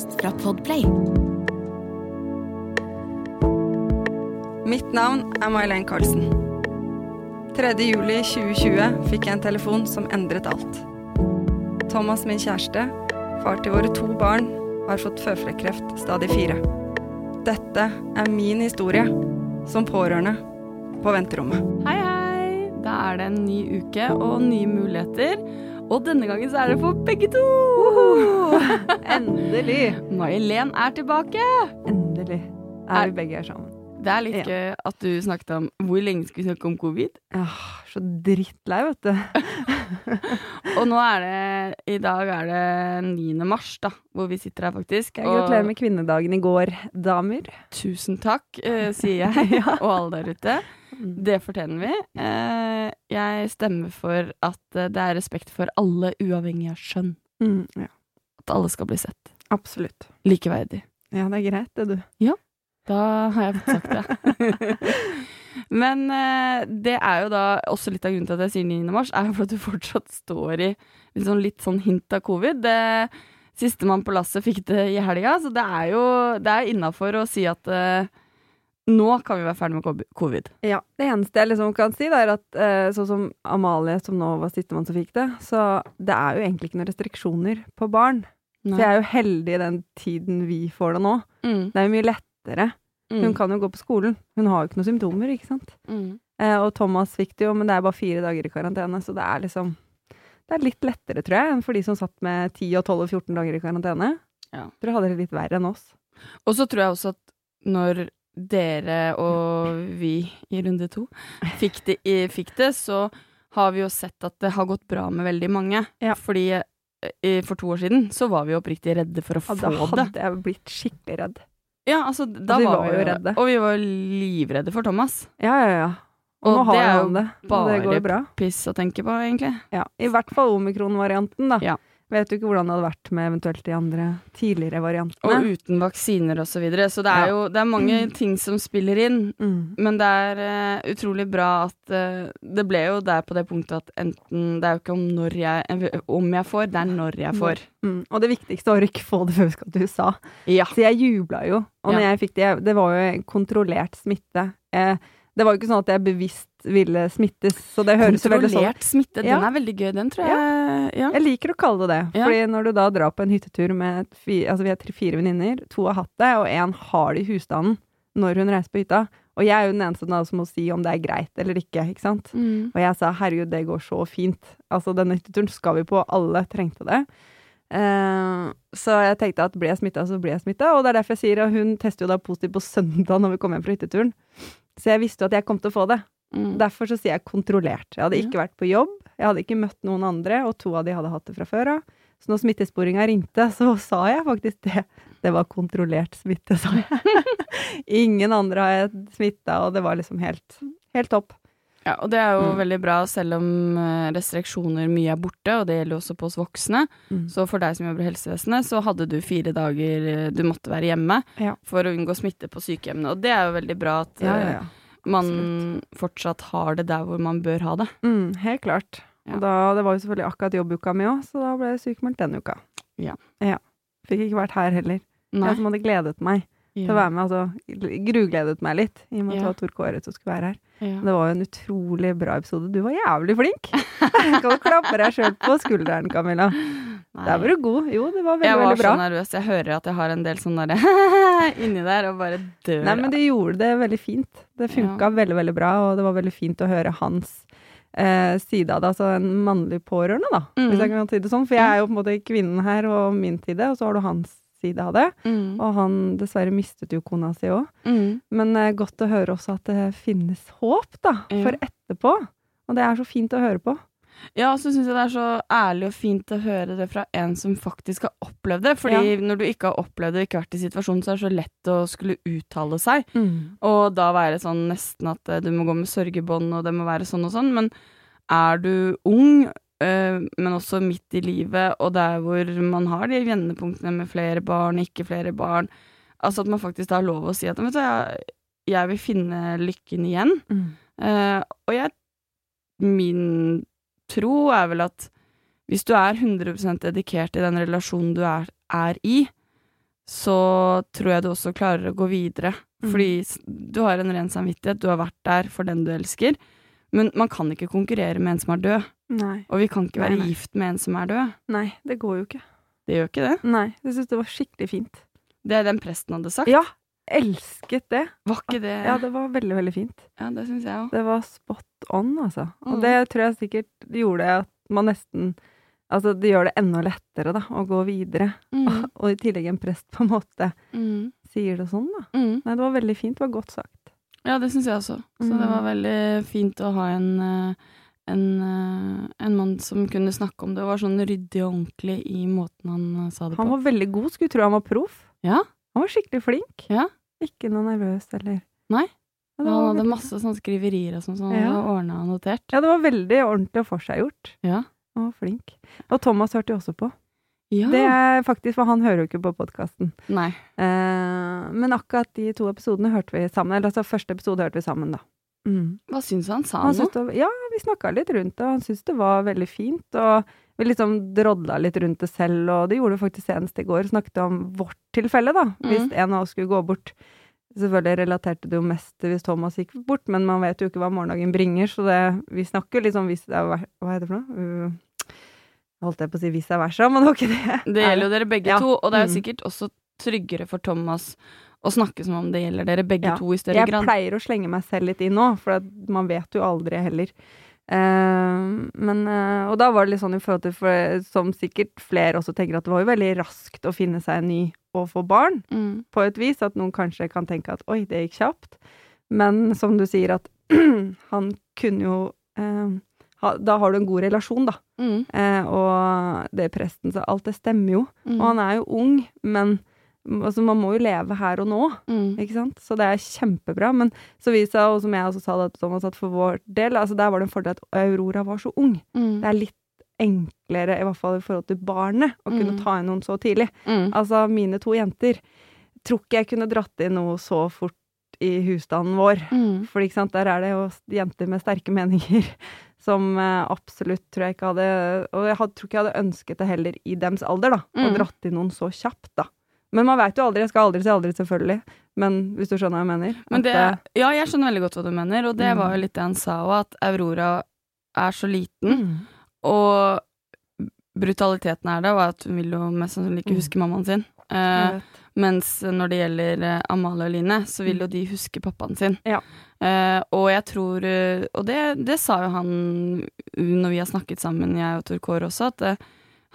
podkast fra Podplay. Mitt navn er May-Len Carlsen. 3.7.2020 fikk jeg en telefon som endret alt. Thomas, min kjæreste, far til våre to barn, har fått føflekkreft stadig fire. Dette er min historie som pårørende på venterommet. Hei, hei! Da er det en ny uke og nye muligheter. Og denne gangen så er det for begge to! Endelig. May-Len er tilbake! Endelig er vi begge her sammen. Det er litt Ja. gøy at du snakket om hvor lenge skulle vi snakke om covid. Åh, så drittlei, vet du. Og nå er det I dag er det 9. mars, da, hvor vi sitter her, faktisk. Jeg gratulerer med kvinnedagen i går, damer. Tusen takk, eh, sier jeg, og alle der ute. Det fortjener vi. Eh, jeg stemmer for at eh, det er respekt for alle, uavhengig av skjønn. Mm, ja, At alle skal bli sett. absolutt. Likeverdig. Ja, det er greit, det, du. Ja. Da har jeg fått sagt det. Men eh, det er jo da også litt av grunnen til at jeg sier 9. mars, er jo for at du fortsatt står i sånn, litt sånn hint av covid. Det Sistemann på lasset fikk det i helga, så det er jo det innafor å si at eh, nå kan vi være ferdig med covid. Ja, det eneste jeg liksom kan si, er at eh, sånn som Amalie, som nå var sistemann som fikk det, så det er jo egentlig ikke noen restriksjoner på barn. Så jeg er jo heldig i den tiden vi får det nå. Mm, Det er jo mye lettere. Mm, Hun kan jo gå på skolen. Hun har jo ikke noen symptomer, ikke sant. mm. Eh, og Thomas fikk det jo, men det er bare fire dager i karantene, så det er liksom Det er litt lettere, tror jeg, enn for de som satt med 10 og 12 og 14 dager i karantene. Ja. Dere hadde det litt verre enn oss. Og så tror jeg også at når dere og vi i runde to fikk det, fikk det, så har vi jo sett at det har gått bra med veldig mange. Ja. Fordi eh, for to år siden så var vi oppriktig redde for å Ja, få da hadde jeg blitt skikkelig redd. Ja, altså, da vi var var vi jo redde. Og vi var livredde for Thomas. Ja, ja, ja. Og, Og nå har det han det. og det går bra. Piss å tenke på, egentlig. Ja, I hvert fall omikron-varianten, da. Ja. Vet du ikke hvordan det hadde vært med eventuelt de andre tidligere variantene. Og uten vaksiner og så videre. Så det er Ja. jo det er mange ting som spiller inn. Mm. Men det er uh, utrolig bra at uh, Det ble jo der på det punktet at enten Det er jo ikke om når jeg Om jeg får, det er når jeg får. Mm. Og det viktigste var å ikke få det før vi skal til USA. Ja. Så jeg jubla jo. Og når Ja. jeg fikk det, det var jo kontrollert smitte. Eh, det var jo ikke sånn at jeg bevisst ville smittes, så det høres veldig sånn Kontrollert smitte, Ja. den er veldig gøy. Den tror jeg Ja. Jeg liker å kalle det det. Ja. Fordi når du da drar på en hyttetur med Altså vi er tre, fire venninner, to har hatt det, og én har det i husstanden når hun reiser på hytta. Og jeg er jo den eneste da som må si om det er greit eller ikke, ikke sant. Mm. Og jeg sa herregud, det går så fint. Altså denne hytteturen skal vi på, alle trengte det. Uh, så jeg tenkte at blir jeg smitta, så blir jeg smitta. Og det er derfor jeg sier at hun tester jo da positivt på søndag når vi kommer hjem fra hytteturen. Så jeg visste jo at jeg kom til å få det. Mm. Derfor så sier jeg kontrollert. Jeg hadde ikke vært på jobb, jeg hadde ikke møtt noen andre, og to av de hadde hatt det fra før av. Så når smittesporinga ringte, så sa jeg faktisk det. Det var kontrollert smitte, sa jeg. Ingen andre har jeg smitta, og det var liksom helt, helt topp. Ja, og det er jo Mm. veldig bra, selv om eh, restriksjoner mye er borte, og det gjelder også på oss voksne. Mm. Så for deg som jobber i helsevesenet, så hadde du fire dager eh, du måtte være hjemme Ja. for å unngå smitte på sykehjemmene. Og det er jo veldig bra at Ja, ja, eh, ja. Man absolutt. fortsatt har det der hvor man bør ha det. Mm, helt klart. Ja. Og da, det var jo selvfølgelig akkurat jobbuka mi òg, så da ble jeg sykemeldt denne uka. Ja. Fikk ikke vært her heller. Nei. Jeg som hadde gledet meg til å være med. Altså, grugledet meg litt, i og med at det var Tor Kåre som skulle være her. Ja. Det var jo en utrolig bra episode. Du var jævlig flink! kan du klappe deg sjøl på skulderen, Camilla? Nei. Der var du god. Jo, det var veldig, jeg var veldig bra. så nervøs. Jeg hører at jeg har en del sånn derre inni der, og bare dør. Nei, men du gjorde det veldig fint. Det funka veldig, veldig bra, og det var veldig fint å høre hans eh, side av det. Altså en mannlig pårørende, da, Mm. hvis jeg kan si det sånn. For jeg er jo på en måte kvinnen her, og min side, og så har du hans side av det. mm. Og han dessverre mistet jo kona si òg. Mm. Men eh, godt å høre også at det finnes håp, da, Ja. for etterpå. Og det er så fint å høre på. Ja, og så syns jeg det er så ærlig og fint å høre det fra en som faktisk har opplevd det. Fordi når du ikke har opplevd det ikke vært i situasjonen, så er det så lett å skulle uttale seg. Og da være sånn nesten at eh, du må gå med sørgebånd, og det må være sånn og sånn. Men er du ung, men også midt i livet, og der hvor man har de vendepunktene med flere barn, ikke flere barn Altså at man faktisk har lov å si at vet du, jeg, jeg vil finne lykken igjen. Eh, og jeg Min tro er vel at hvis du er 100% dedikert i den relasjonen du er, er i, så tror jeg du også klarer å gå videre. Mm. Fordi du har en ren samvittighet, du har vært der for den du elsker. Men man kan ikke konkurrere med en som er død, Nei. og vi kan ikke være nei. gift med en som er død. Nei, det går jo ikke. Det gjør ikke det. Nei, jeg syns det var skikkelig fint. Det er den presten hadde sagt. Ja, elsket det. Var ikke det Ja, det var veldig, veldig fint. Ja, det syns jeg òg. Det var spot on, altså. Og Mm. det tror jeg sikkert gjorde at man nesten Altså, det gjør det enda lettere, da, å gå videre. Mm. Og i tillegg en prest på en måte Mm. sier det sånn, da. Mm. Nei, det var veldig fint. Det var godt sagt. Ja, det syns jeg også. Så det Mm. var veldig fint å ha en, eh, en, eh, en mann som kunne snakke om det, og var sånn ryddig og ordentlig i måten han eh, sa det på. Han var veldig god. Skulle tro han var proff. Ja, Han var skikkelig flink. Ja. Ikke noe nervøs eller Nei. Ja, han hadde veldig- masse sånn skriverier og sånn som Ja. han hadde ordna og notert. Ja, det var veldig ordentlig og forseggjort. Ja. Han var flink. Og Thomas hørte jo også på. Ja. Det er faktisk, for han hører jo ikke på podkasten. Eh, men akkurat de to episodene hørte vi sammen. Eller altså, første episode hørte vi sammen, da. Mm. Hva syns han? Sa Han han noe? ja, vi snakka litt rundt det, og han syntes det var veldig fint. Og vi liksom drodla litt rundt det selv, og det gjorde vi faktisk senest i går. Snakket om vårt tilfelle, da. Hvis Mm. en av oss skulle gå bort. Selvfølgelig relaterte det jo mest til hvis Thomas gikk bort, men man vet jo ikke hva morgendagen bringer, så det, vi snakker liksom hvis det er Hva heter det for noe? Uh, holdt jeg på å si vice versa, men det var ikke det. Det gjelder jo dere begge Ja. to, og det er jo Mm. sikkert også tryggere for Thomas å snakke som om det gjelder dere begge Ja. to i større Jeg grad. pleier å slenge meg selv litt inn nå, for at man vet jo aldri heller. Uh, men, uh, og da var det litt sånn i forhold til, for, som sikkert flere også tenker, at det var jo veldig raskt å finne seg en ny og få barn, Mm. på et vis. At noen kanskje kan tenke at oi, det gikk kjapt. Men som du sier, at han kunne jo ha, Da har du en god relasjon, da. Mm. Eh, og det presten sa, alt det stemmer jo. Mm. Og han er jo ung, men altså, man må jo leve her og nå. Mm. Ikke sant? Så det er kjempebra. Men så vi sa, og som jeg også sa det til Thomas, at for vår del, altså der var det en fordel at Aurora var så ung. Mm. Det er litt enklere, i hvert fall i forhold til barnet, å kunne Mm. ta inn noen så tidlig. Mm. Altså, mine to jenter tror ikke jeg kunne dratt inn noe så fort i husstanden vår. Mm. For der er det jo jenter med sterke meninger som eh, absolutt tror jeg ikke hadde Og jeg hadde, tror ikke jeg hadde ønsket det heller i dems alder, da. Å Mm. dratt inn noen så kjapt, da. Men man veit jo aldri. Jeg skal aldri si aldri, selvfølgelig. Men hvis du skjønner hva jeg mener. Men det, at, ja, jeg skjønner veldig godt hva du mener, og det Mm. var jo litt det han sa òg, at Aurora er så liten, mm. og brutaliteten er det, og at hun vil jo mest sannsynlig ikke Mm. huske mammaen sin. Eh. Mens når det gjelder eh, Amalie og Line, så vil jo de huske pappaen sin. Mm. Ja. Uh, og jeg tror eh, Og det, det sa jo han når vi har snakket sammen, jeg og Tor Kåre også, at eh,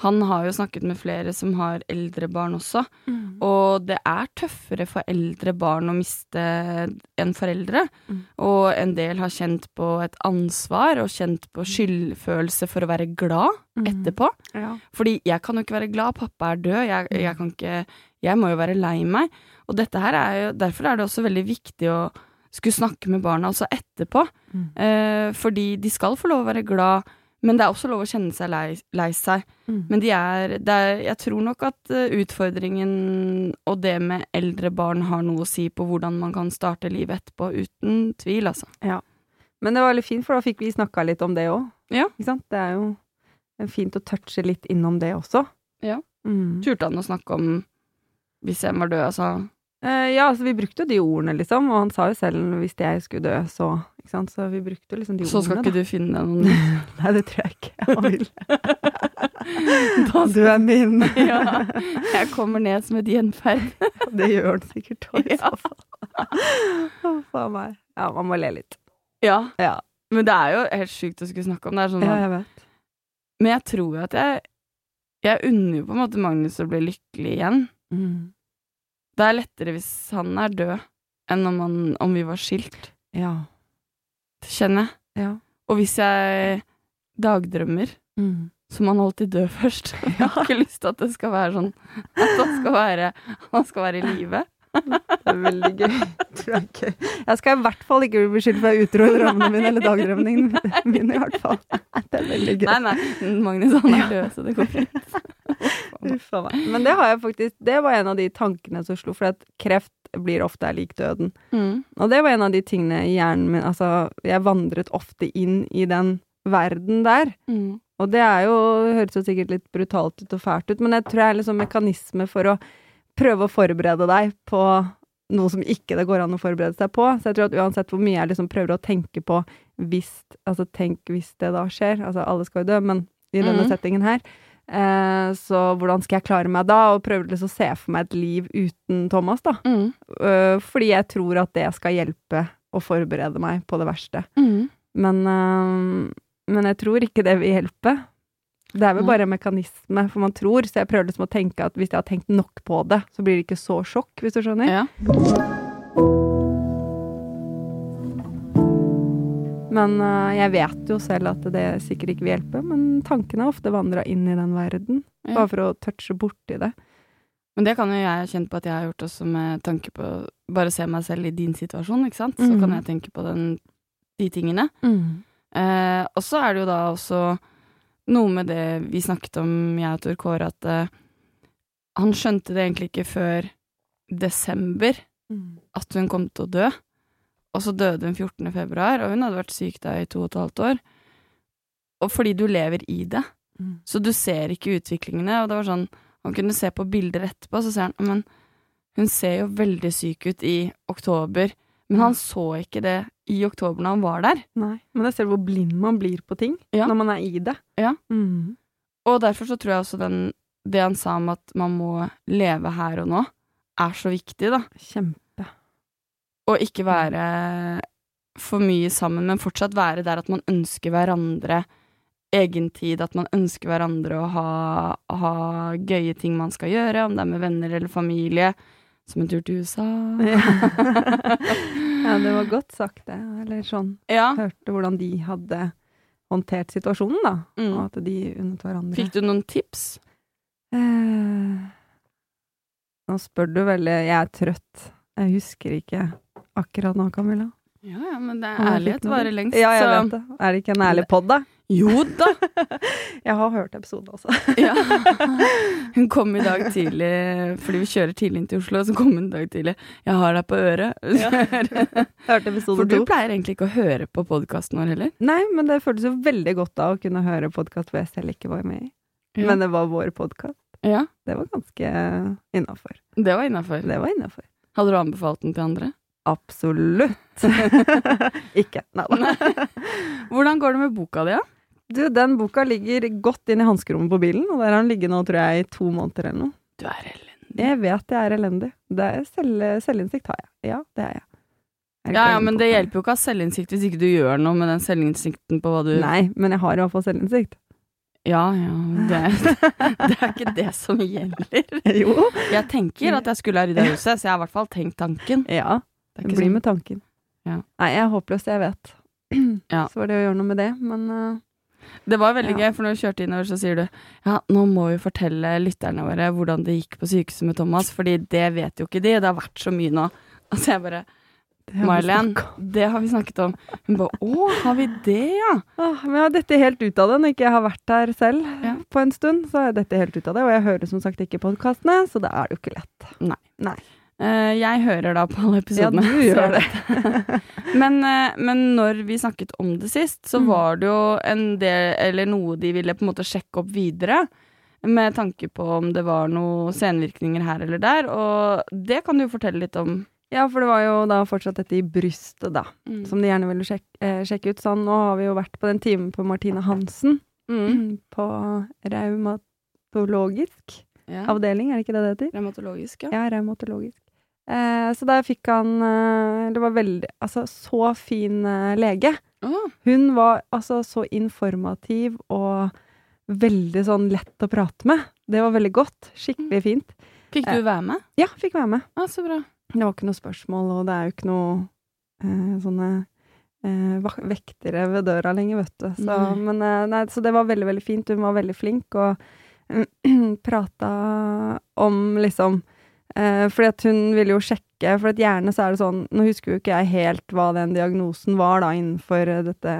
han har jo snakket med flere som har eldre barn også. Mm. Og det er tøffere for eldre barn å miste enn foreldre. Mm. Og en del har kjent på et ansvar og kjent på skyldfølelse for å være glad Mm. etterpå. Ja. Fordi jeg kan jo ikke være glad, pappa er død, jeg, jeg kan ikke Jeg må jo være lei meg. Og dette her er jo Derfor er det også veldig viktig å skulle snakke med barna også etterpå. Mm. Eh, fordi de skal få lov å være glad, men det er også lov å kjenne seg lei, lei seg. Mm. Men de er, er Jeg tror nok at eh, utfordringen og det med eldre barn har noe å si på hvordan man kan starte livet etterpå, uten tvil, altså. Men det var veldig fint, for da fikk vi snakka litt om det òg. Ja. Ikke sant? Det er jo fint å touche litt innom det også. Ja. Mm. Turte han å snakke om hvis jeg var død, altså? Eh, ja, altså vi brukte jo de ordene, liksom, og han sa jo selv hvis jeg skulle dø, så så vi brukte liksom de ordene. Så skal ordene, ikke du finne deg noen. Nei, det tror jeg ikke jeg vil. Du er min. Ja. Jeg kommer ned som et gjenferd. Det gjør den sikkert òg, i Ja. så fall. Huff a meg. Ja, man må le litt. Ja. Ja. Men det er jo helt sjukt å skulle snakke om. Det sånn ja, jeg vet. Men jeg tror jo at jeg Jeg unner jo på en måte Magnus å bli lykkelig igjen. Mm. Det er lettere hvis han er død, enn om, han, om vi var skilt. Ja. Kjenner jeg. Ja. Og hvis jeg dagdrømmer, Mm. så må han alltid dø først. Jeg har ikke lyst til at det skal være sånn At han skal være, han skal være i live. Det er veldig gøy. Tror jeg. Jeg skal i hvert fall ikke bli beskyldt for å være utro i drømmene mine, eller dagdrømmene mine, i hvert fall. Det er veldig gøy. Nei, nei, Magnus han er død, så det går fint. Uffa meg. Men det har jeg faktisk Det var en av de tankene som slo, for at kreft blir ofte er lik døden. Mm. Og det var en av de tingene i hjernen min Altså, jeg vandret ofte inn i den verden der. Mm. Og det er jo Høres jo sikkert litt brutalt ut og fælt ut, men jeg tror det er liksom mekanisme for å prøve å forberede deg på noe som ikke det går an å forberede seg på. Så jeg tror at uansett hvor mye jeg liksom prøver å tenke på hvis Altså tenk hvis det da skjer, altså alle skal jo dø, men i denne mm. settingen her, eh, så hvordan skal jeg klare meg da? Og prøve liksom å se for meg et liv uten Thomas, da. Mm. Eh, fordi jeg tror at det skal hjelpe å forberede meg på det verste. Mm. Men, eh, men jeg tror ikke det vil hjelpe. Det er vel bare en mekanisme, for man tror, så jeg prøver liksom å tenke at hvis jeg har tenkt nok på det, så blir det ikke så sjokk, hvis du skjønner. Ja. Men eh, jeg vet jo selv at det sikkert ikke vil hjelpe, men tankene har ofte vandra inn i den verden, bare for å touche borti det. Men det kan jo jeg kjenne på at jeg har gjort også med tanke på Bare se meg selv i din situasjon, ikke sant. Så mm. kan jeg tenke på den, de tingene. Eh, og så er det jo da også noe med det vi snakket om, jeg og Tor Kåre, at eh, han skjønte det egentlig ikke før desember at hun kom til å dø. Og så døde hun 14. februar, og hun hadde vært syk da i to og et halvt år. Og fordi du lever i det, Mm. så du ser ikke utviklingene. Og det var sånn, han kunne se på bilder etterpå, så ser han men hun ser jo veldig syk ut i oktober. Men han så ikke det i oktober når han var der. Nei, men jeg ser hvor blind man blir på ting Ja. når man er i det. Ja. Mm. Og derfor så tror jeg også den, det han sa om at man må leve her og nå, er så viktig, da. Kjempe. Og ikke være for mye sammen, men fortsatt være der at man ønsker hverandre egen tid, at man ønsker hverandre å ha, ha gøye ting man skal gjøre, om det er med venner eller familie. Som en tur til USA. ja, det var godt sagt, det. Eller sånn ja. Hørte hvordan de hadde håndtert situasjonen, da. Mm. Og at de unnet hverandre. Fikk du noen tips? Eh, nå spør du veldig Jeg er trøtt. Jeg husker ikke akkurat nå, Camilla. Ja, ja, men det er ærlighet varer lengst, Ja, jeg så vet det. Er det ikke en ærlig pod, da? Jo da! Jeg har hørt episoden også. Ja. Hun kom i dag tidlig, fordi vi kjører tidlig inn til Oslo, så kom hun i dag tidlig. 'Jeg har deg på øret'. Hørte episode For du to. pleier egentlig ikke å høre på podkasten vår heller. Nei, men det føltes jo veldig godt da å kunne høre podkast hvor jeg selv ikke var med i. Ja. Men det var vår podkast. Ja, Det var ganske innafor. det var innafor. Det var innafor. Hadde du anbefalt den til andre? Absolutt. ikke. Nei da. Hvordan går det med boka di, da? Du, den boka ligger godt inn i hanskerommet på bilen, og der har den ligget nå, tror jeg, i to måneder eller noe. Du er elendig. Jeg vet jeg er elendig. Det er selv, selvinnsikt har jeg. Ja, det er jeg. Er Ja, ja, men det det? hjelper jo ikke å ha selvinnsikt hvis ikke du gjør noe med den selvinnsikten på hva du Nei, men jeg har i hvert fall selvinnsikt. Ja, ja, det, det er ikke det som gjelder. jo. Jeg tenker at jeg skulle ha rydda huset, så jeg har i hvert fall tenkt tanken. Ja, Det det blir sånn. med tanken. Ja. Nei, jeg er håpløs, jeg vet. Ja. Så var det å gjøre noe med det, men uh, Det var veldig Ja. gøy, for når du kjørte innover, så sier du ja, nå må vi fortelle lytterne våre hvordan det gikk på sykehuset med Thomas, fordi det vet jo ikke de, det har vært så mye nå. Altså jeg bare det Marlen, det har vi snakket om. Hun bare å, har vi det, ja? Åh, men jeg har dette helt ut av det når ikke jeg har vært her selv Ja. på en stund. Så har jeg dette helt ut av det, og jeg hører som sagt ikke podkastene, så da er det jo ikke lett. Eh, jeg hører da på alle Ja, du gjør det. men, eh, men når vi snakket om det sist, så Mm. var det jo en del, eller noe de ville på en måte sjekke opp videre. Med tanke på om det var noen senvirkninger her eller der, og det kan du jo fortelle litt om. Ja, for det var jo da fortsatt dette i brystet, da, Mm. som de gjerne ville sjekke, eh, sjekke ut. Sånn, nå har vi jo vært på den timen på Martine Hansen, Mm. på reumatologisk Ja. avdeling, er det ikke det det heter? Reumatologisk, ja. Ja, reumatologisk. Eh, så der fikk han eh, Det var veldig Altså, så fin eh, lege. Oh. Hun var altså så informativ og veldig sånn lett å prate med. Det var veldig godt. Skikkelig fint. fikk du være med? Ja, fikk være med. Ah, så bra. Det var ikke noe spørsmål, og det er jo ikke noe eh, sånne eh, vektere ved døra lenger, vet du. Så, mm. men, eh, nei, så det var veldig, veldig fint. Hun var veldig flink og prata om liksom eh, Fordi at hun ville jo sjekke, for gjerne så er det sånn Nå husker jo ikke jeg helt hva den diagnosen var da innenfor eh, dette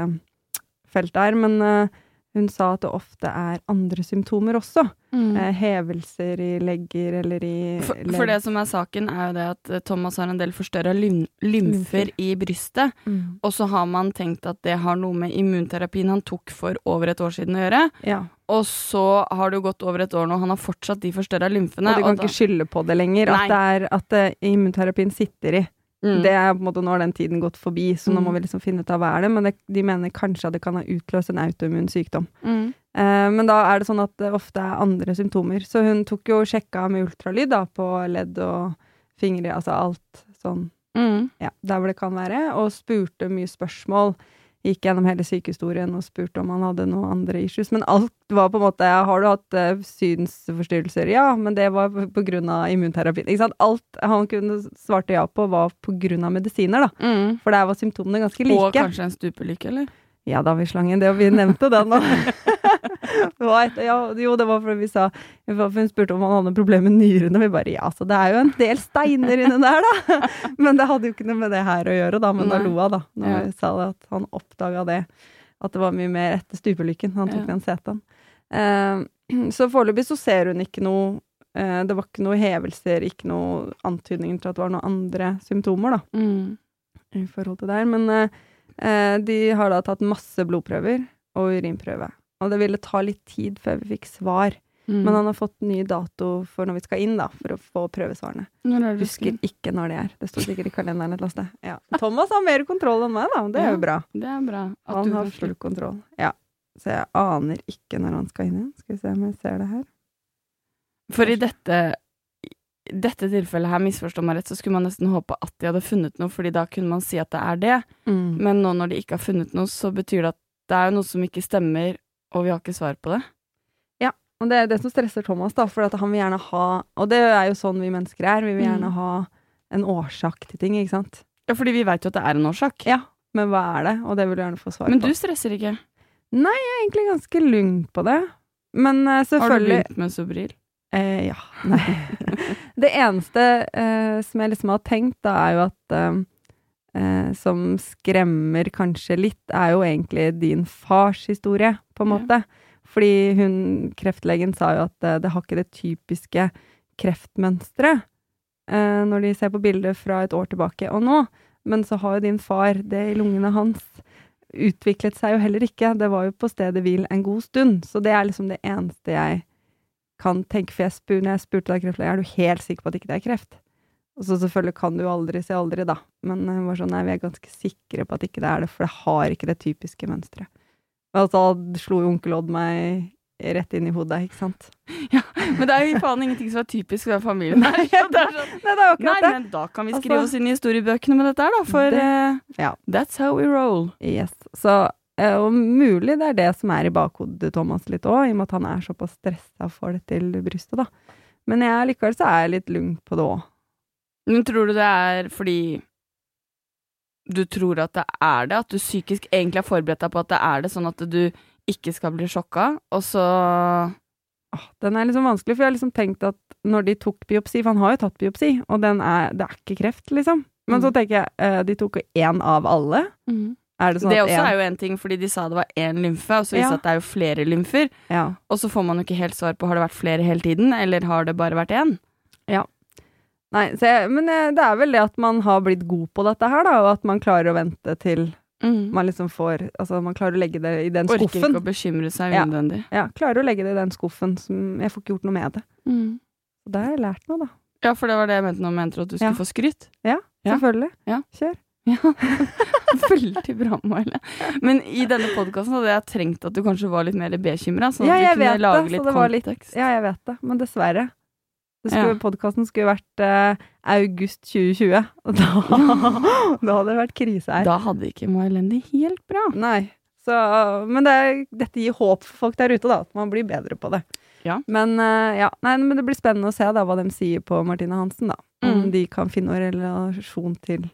feltet her, men eh, hun sa at det ofte er andre symptomer også. Mm. Eh, hevelser i legger eller i For, for det som er saken, er jo det at eh, Thomas har en del forstørra lym Lymfer. lymfer i brystet. Mm. Og så har man tenkt at det har noe med immunterapien han tok for over et år siden å gjøre. Ja. Og så har det jo gått over et år nå, han har fortsatt de forstørra lymfene. Og du kan da- ikke skylde på det lenger. Nei. At det er at eh, immunterapien sitter i. Mm. Det er på en måte Nå har den tiden gått forbi, så nå Mm. må vi liksom finne ut av hva er det. Men det, de mener kanskje at det kan ha utløst en autoimmun sykdom. Mm. Eh, men da er det sånn at det ofte er andre symptomer. Så hun tok jo sjekka med ultralyd da, på ledd og fingre, altså alt sånn, Mm. ja, der hvor det kan være, og spurte mye spørsmål. Gikk gjennom hele sykehistorien og spurte om han hadde noen andre issues. Men alt var på en måte Har du hatt uh, synsforstyrrelser? Ja, men det var på, på grunn av immunterapien. Ikke sant? Alt han kunne svarte ja på, var på grunn av medisiner, da. Mm. For der var symptomene ganske like. Og kanskje en stupelykke, eller? Ja da, vi slang inn det, og vi nevnte den nå. Det var et- ja, jo, det var fordi vi sa for Hun spurte om han hadde problemer med nyrene, vi bare ja, så det er jo en del steiner inni der, da. Men det hadde jo ikke noe med det her å gjøre, da. Men da lo hun, da, når vi sa det, at han oppdaga det. At det var mye mer etter stupelykken. Han tok Ja. den seten. Uh, så foreløpig så ser hun ikke noe eh, Det var ikke noe hevelser, ikke noe antydninger til at det var noen andre symptomer, da Mm. i forhold til det der. Men eh, de har da tatt masse blodprøver og urinprøve. Og det ville ta litt tid før vi fikk svar. Mm. Men han har fått ny dato for når vi skal inn, da, for å få prøvesvarene. Er Husker ikke når det er. Det står sikkert i kalenderen et eller annet sted. Ja. Thomas har mer kontroll enn meg, da. Det er Ja. jo bra. Det er bra. Han har full kontroll. Ja. Så jeg aner ikke når han skal inn igjen. Skal vi se om jeg ser det her. For i dette dette tilfellet her, misforstå meg rett, så skulle man nesten håpe at de hadde funnet noe, fordi da kunne man si at det er det. Mm. Men nå når de ikke har funnet noe, så betyr det at det er noe som ikke stemmer, og vi har ikke svar på det. Ja, Og det er det som stresser Thomas, da, for at han vil gjerne ha Og det er jo sånn vi mennesker er. Vi vil gjerne Mm. ha en årsak til ting, ikke sant? Ja, fordi vi veit jo at det er en årsak. Ja, men hva er det? Og det vil du gjerne få svar på. Men du stresser ikke. Nei, Jeg er egentlig ganske lugn på det. Men selvfølgelig... Har du begynt med Sobril? eh, Ja. Nei. det eneste eh, som jeg liksom har tenkt, da, er jo at eh, eh, Som skremmer kanskje litt, er jo egentlig din fars historie, på en måte. Fordi hun, kreftlegen, sa jo at det, det har ikke det typiske kreftmønsteret eh, når de ser på bilder fra et år tilbake og nå. Men så har jo din far det i lungene hans utviklet seg jo heller ikke. Det var jo på stedet hvil en god stund. Så det er liksom det eneste jeg kan tenke. For jeg spur, når jeg spurte deg kreftlegen, er du helt sikker på at ikke det er kreft? Og så selvfølgelig kan du aldri si aldri, da. Men hun var sånn, nei, vi er ganske sikre på at ikke det er det, for det har ikke det typiske mønsteret. Og så slo jo onkel Odd meg rett inn i hodet, ikke sant? Ja, Men det er jo faen ingenting som er typisk for den familien. Nei, Det er sånn, Nei, det er nei, men da kan vi skrive Altså- oss inn i historiebøkene med dette her, da, for Det- eh, ja. that's how we roll. Yes. Så eh, og mulig det er det som er i bakhodet Thomas litt òg, i og med at han er såpass stressa for det til brystet, da. Men jeg, likevel så er jeg litt lugn på det òg. Men tror du det er fordi du tror at det er det? At du psykisk egentlig har forberedt deg på at det er det, sånn at du ikke skal bli sjokka, og så Den er liksom vanskelig, for jeg har liksom tenkt at når de tok biopsi, for han har jo tatt biopsi, og den er, det er ikke kreft, liksom. Men så Mm. tenker jeg, eh, de tok jo én av alle. Er det sånn Det også en- er jo en ting, fordi de sa det var én lymfe, og så viste Ja. det at det er jo flere lymfer. Ja. Og så får man jo ikke helt svar på har det vært flere hele tiden, eller har det bare vært én. Nei, jeg, men eh, det er vel det at man har blitt god på dette her, da, og at man klarer å vente til man liksom får Altså, man klarer å legge det i den skuffen. Orker ikke å bekymre seg Ja. unødvendig. Ja, klarer å legge det i den skuffen som Jeg får ikke gjort noe med det. Og da har jeg lært noe, da. Ja, for det var det jeg mente nå med at du skulle Ja. få skryt. Ja, Ja. selvfølgelig. Ja. Kjør. Ja, Veldig bra, Maile. Men i denne podkasten hadde jeg trengt at du kanskje var litt mer bekymra, sånn at ja, du kunne lage det, litt kontekst. litt-. Ja, jeg vet det, men dessverre. Det Ja. skulle, Podkasten skulle vært eh, august 2020, og da, da hadde det vært krise her. Da hadde ikke Mailendi helt bra. Nei. Så, men det, dette gir håp for folk der ute, da, at man blir bedre på det. Ja. Men, eh, ja, nei, men det blir spennende å se da, hva de sier på Martine Hansen. da. Om Mm. de kan finne noen relasjon til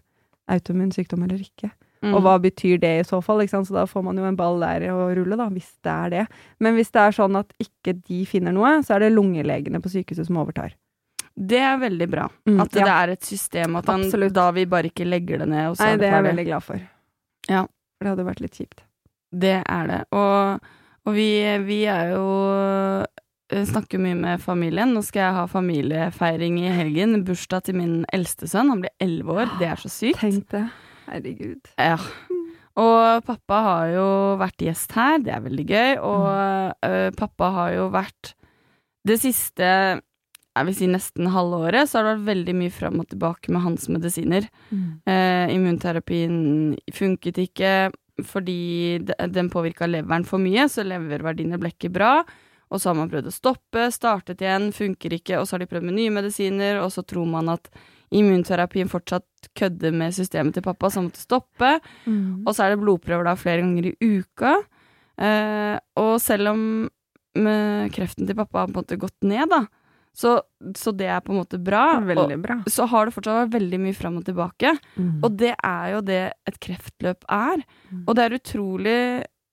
autoimmun sykdom eller ikke. Mm. Og hva betyr det i så fall? Så da får man jo en ball der å rulle, da, hvis det er det. Men hvis det er sånn at ikke de finner noe, så er det lungelegene på sykehuset som overtar. Det er veldig bra. Mm, At det ja. er et system, at han, da vi bare ikke legger det ned, og så Nei, er det det er jeg veldig glad for. Ja. For det hadde vært litt kjipt. Det er det. Og, Og vi, vi er jo eh, Snakker mye med familien. Nå skal jeg ha familiefeiring i helgen. Bursdag til min eldste sønn. Han blir elleve år. Det er så sykt. Tenk det. Herregud. Ja. Og pappa har jo vært gjest her, det er veldig gøy. Og øh, pappa har jo vært Det siste jeg vil si nesten halve året, så har det vært veldig mye fram og tilbake med hans medisiner. Mm. Eh, immunterapien funket ikke fordi den påvirka leveren for mye, så leververdiene ble ikke bra. Og så har man prøvd å stoppe, startet igjen, funker ikke, og så har de prøvd med nye medisiner, og så tror man at immunterapien fortsatt kødder med systemet til pappa, så han måtte stoppe. Mm. Og så er det blodprøver da flere ganger i uka. Eh, og selv om med kreften til pappa har på en måte gått ned, da, så, så det er på en måte bra. Veldig bra. Og så har det fortsatt vært veldig mye fram og tilbake. Mm. Og det er jo det et kreftløp er. Mm. Og det er utrolig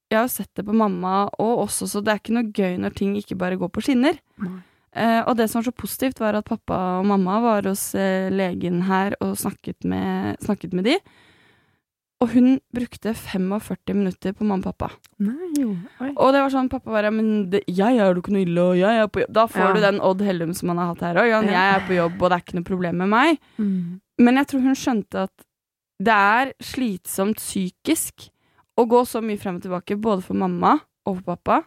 Jeg har jo sett det på mamma og også, så det er ikke noe gøy når ting ikke bare går på skinner. Nei. Eh, og det som var så positivt, var at pappa og mamma var hos eh, legen her og snakket med, snakket med de. Og hun brukte 45 minutter på mamma og pappa. Nei, jo. Og det var sånn, pappa bare Men det, jeg er jo ikke noe ille, og jeg er på jobb. Da får Ja. du den Odd Hellum som han har hatt her òg. Ja. Jeg er på jobb, og det er ikke noe problem med meg. Mm. Men jeg tror hun skjønte at det er slitsomt psykisk å gå så mye frem og tilbake, både for mamma og for pappa.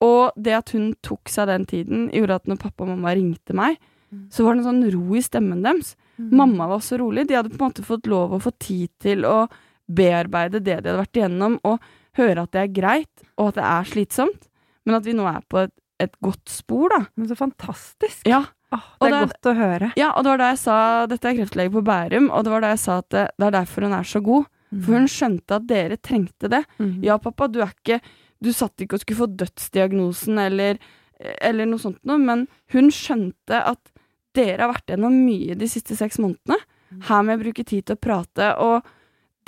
Og det at hun tok seg den tiden, gjorde at når pappa og mamma ringte meg, Mm. så var det en sånn ro i stemmen deres. Mamma var også rolig. De hadde på en måte fått lov å få tid til å bearbeide det de hadde vært igjennom, og høre at det er greit, og at det er slitsomt, men at vi nå er på et, et godt spor, da. Men så fantastisk. Ja, Åh, det er det er- godt å høre. ja, og det var da jeg sa Dette er kreftlege på Bærum, og det var da jeg sa at det, det er derfor hun er så god. For hun skjønte at dere trengte det. Mm. Ja, pappa, du er ikke Du satt ikke og skulle få dødsdiagnosen eller, eller noe sånt noe, men hun skjønte at dere har vært gjennom mye de siste seks månedene. Her må jeg bruke tid til å prate, og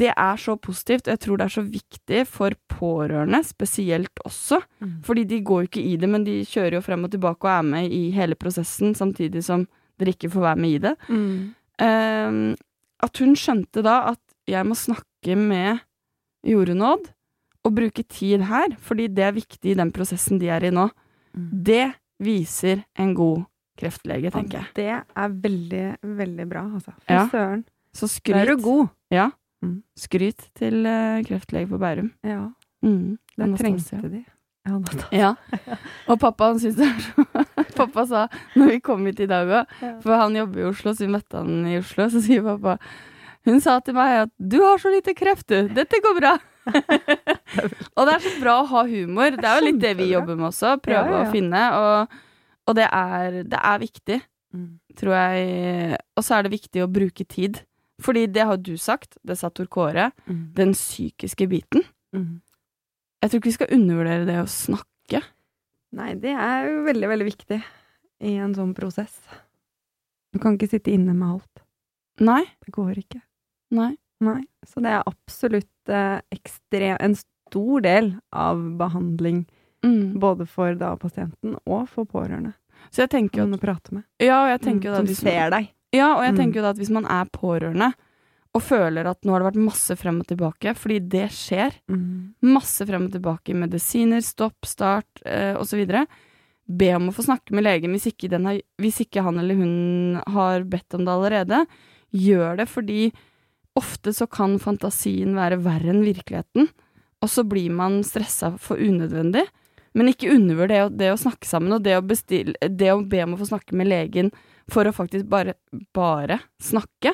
det er så positivt. og Jeg tror det er så viktig for pårørende, spesielt også. Mm. Fordi de går jo ikke i det, men de kjører jo frem og tilbake og er med i hele prosessen, samtidig som dere ikke får være med i det. Mm. Uh, at hun skjønte da at jeg må snakke med Jorunn Odd og bruke tid her, fordi det er viktig i den prosessen de er i nå. Mm. Det viser en god kreftlege, tenker jeg. Det er veldig, veldig bra, altså. Fy Ja. søren. Så Der er du god. Ja. Mm. Skryt til eh, kreftlege på Bærum. Ja, Mm. det trengte de. Ja, Og pappa han syntes det var så Pappa sa, når vi kom hit i dag òg, for han jobber i Oslo, så vi møtte han i Oslo, så sier pappa Hun sa til meg at 'du har så lite kreft, du. Dette går bra'. og det er så bra å ha humor. Det er jo litt det vi jobber med også. Prøve Ja, ja, å finne. Og, og det, er, det er viktig, Mm. tror jeg. Og så er det viktig å bruke tid. Fordi det har du sagt, det sa Tor Kåre, Mm. den psykiske biten. Mm. Jeg tror ikke vi skal undervurdere det å snakke. Nei, det er jo veldig, veldig viktig i en sånn prosess. Du kan ikke sitte inne med alt. Nei. Det går ikke. Nei. Nei. Så det er absolutt eh, ekstrem, en stor del av behandling, Mm. både for da pasienten og for pårørende. Så jeg tenker jo at, prate med. Ja, og jeg tenker jo da som ser deg. ja, og jeg Mm. tenker jo da at hvis man er pårørende og føler at nå har det vært masse frem og tilbake, fordi det skjer, Mm. masse frem og tilbake i medisiner, stopp, start eh, osv., be om å få snakke med legen hvis ikke, den har, hvis ikke han eller hun har bedt om det allerede. Gjør det, fordi ofte så kan fantasien være verre enn virkeligheten, og så blir man stressa for unødvendig. Men ikke undervurder det, å- det å snakke sammen, og det å, bestille, det å be om å få snakke med legen for å faktisk bare, bare snakke.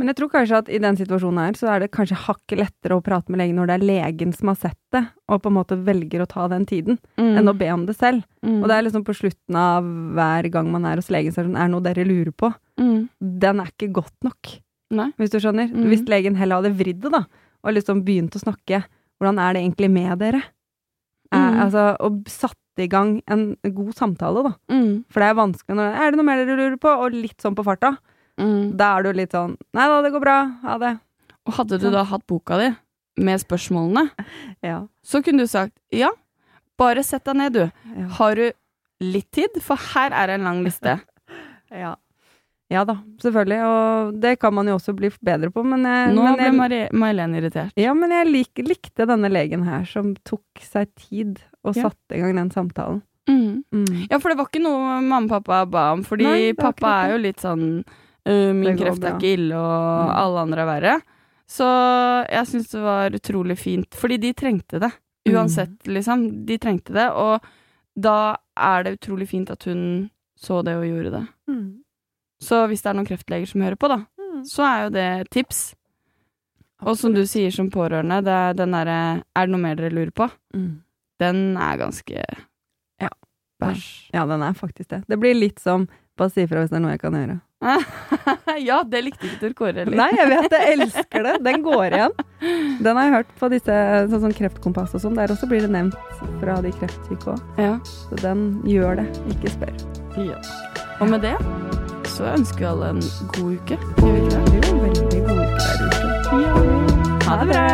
Men jeg tror kanskje at i den situasjonen her, så er det kanskje hakket lettere å prate med legen når det er legen som har sett det, og på en måte velger å ta den tiden, enn å be om det selv. Mm. Og det er liksom på slutten av hver gang man er hos legen, så er det sånn, er det noe dere lurer på? mm. Den er ikke godt nok, Nei. hvis du skjønner. Mhm. Hvis legen heller hadde vridd det, da, og liksom begynt å snakke, hvordan er det egentlig med dere? Eh, Mhm. altså, og satt i gang en god samtale, da. Mm. For det er vanskelig når Er det noe mer dere lurer på? Og litt sånn på farta. Mm. Da er du litt sånn Nei da, det går bra. Ha det. Og hadde du da hatt boka di med spørsmålene, Ja. så kunne du sagt ja, bare sett deg ned, du. Ja. Har du litt tid? For her er en lang liste. Ja. Ja da, selvfølgelig. Og det kan man jo også bli bedre på, men jeg, Nå men ble May-Helen irritert. Ja, men jeg lik, likte denne legen her, som tok seg tid og Ja. satte i gang den samtalen. Mm. Mm. Ja, for det var ikke noe mamma og pappa ba om, fordi Nei, pappa er jo litt sånn uh, Min kreft er ikke ille, og Mm. alle andre er verre. Så jeg syns det var utrolig fint, fordi de trengte det. Mm. Uansett, liksom. De trengte det, og da er det utrolig fint at hun så det og gjorde det. Mm. Så hvis det er noen kreftleger som hører på, da, Mm. så er jo det et tips. Og som du sier som pårørende, det er den derre Er det noe mer dere lurer på? Mm. Den er ganske Ja. Bæsj. Ja, den er faktisk det. Det blir litt som bare si ifra hvis det er noe jeg kan gjøre. ja, det likte ikke Tor Kåre heller. Nei, jeg vet. Jeg elsker det. Den går igjen. Den har jeg hørt på disse sånn sånn Kreftkompass og sånn. Der også blir det nevnt fra de kreftsyke òg. Ja. Så den gjør det. Ikke spør. ja. Og med det så ønsker vi alle en god uke. Gjør vi ikke det? Er jo veldig god uke. Ha det bra!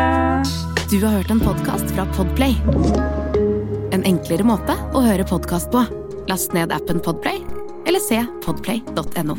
Du har hørt en podkast fra Podplay. En enklere måte å høre podkast på. Last ned appen Podplay, eller se podplay.no.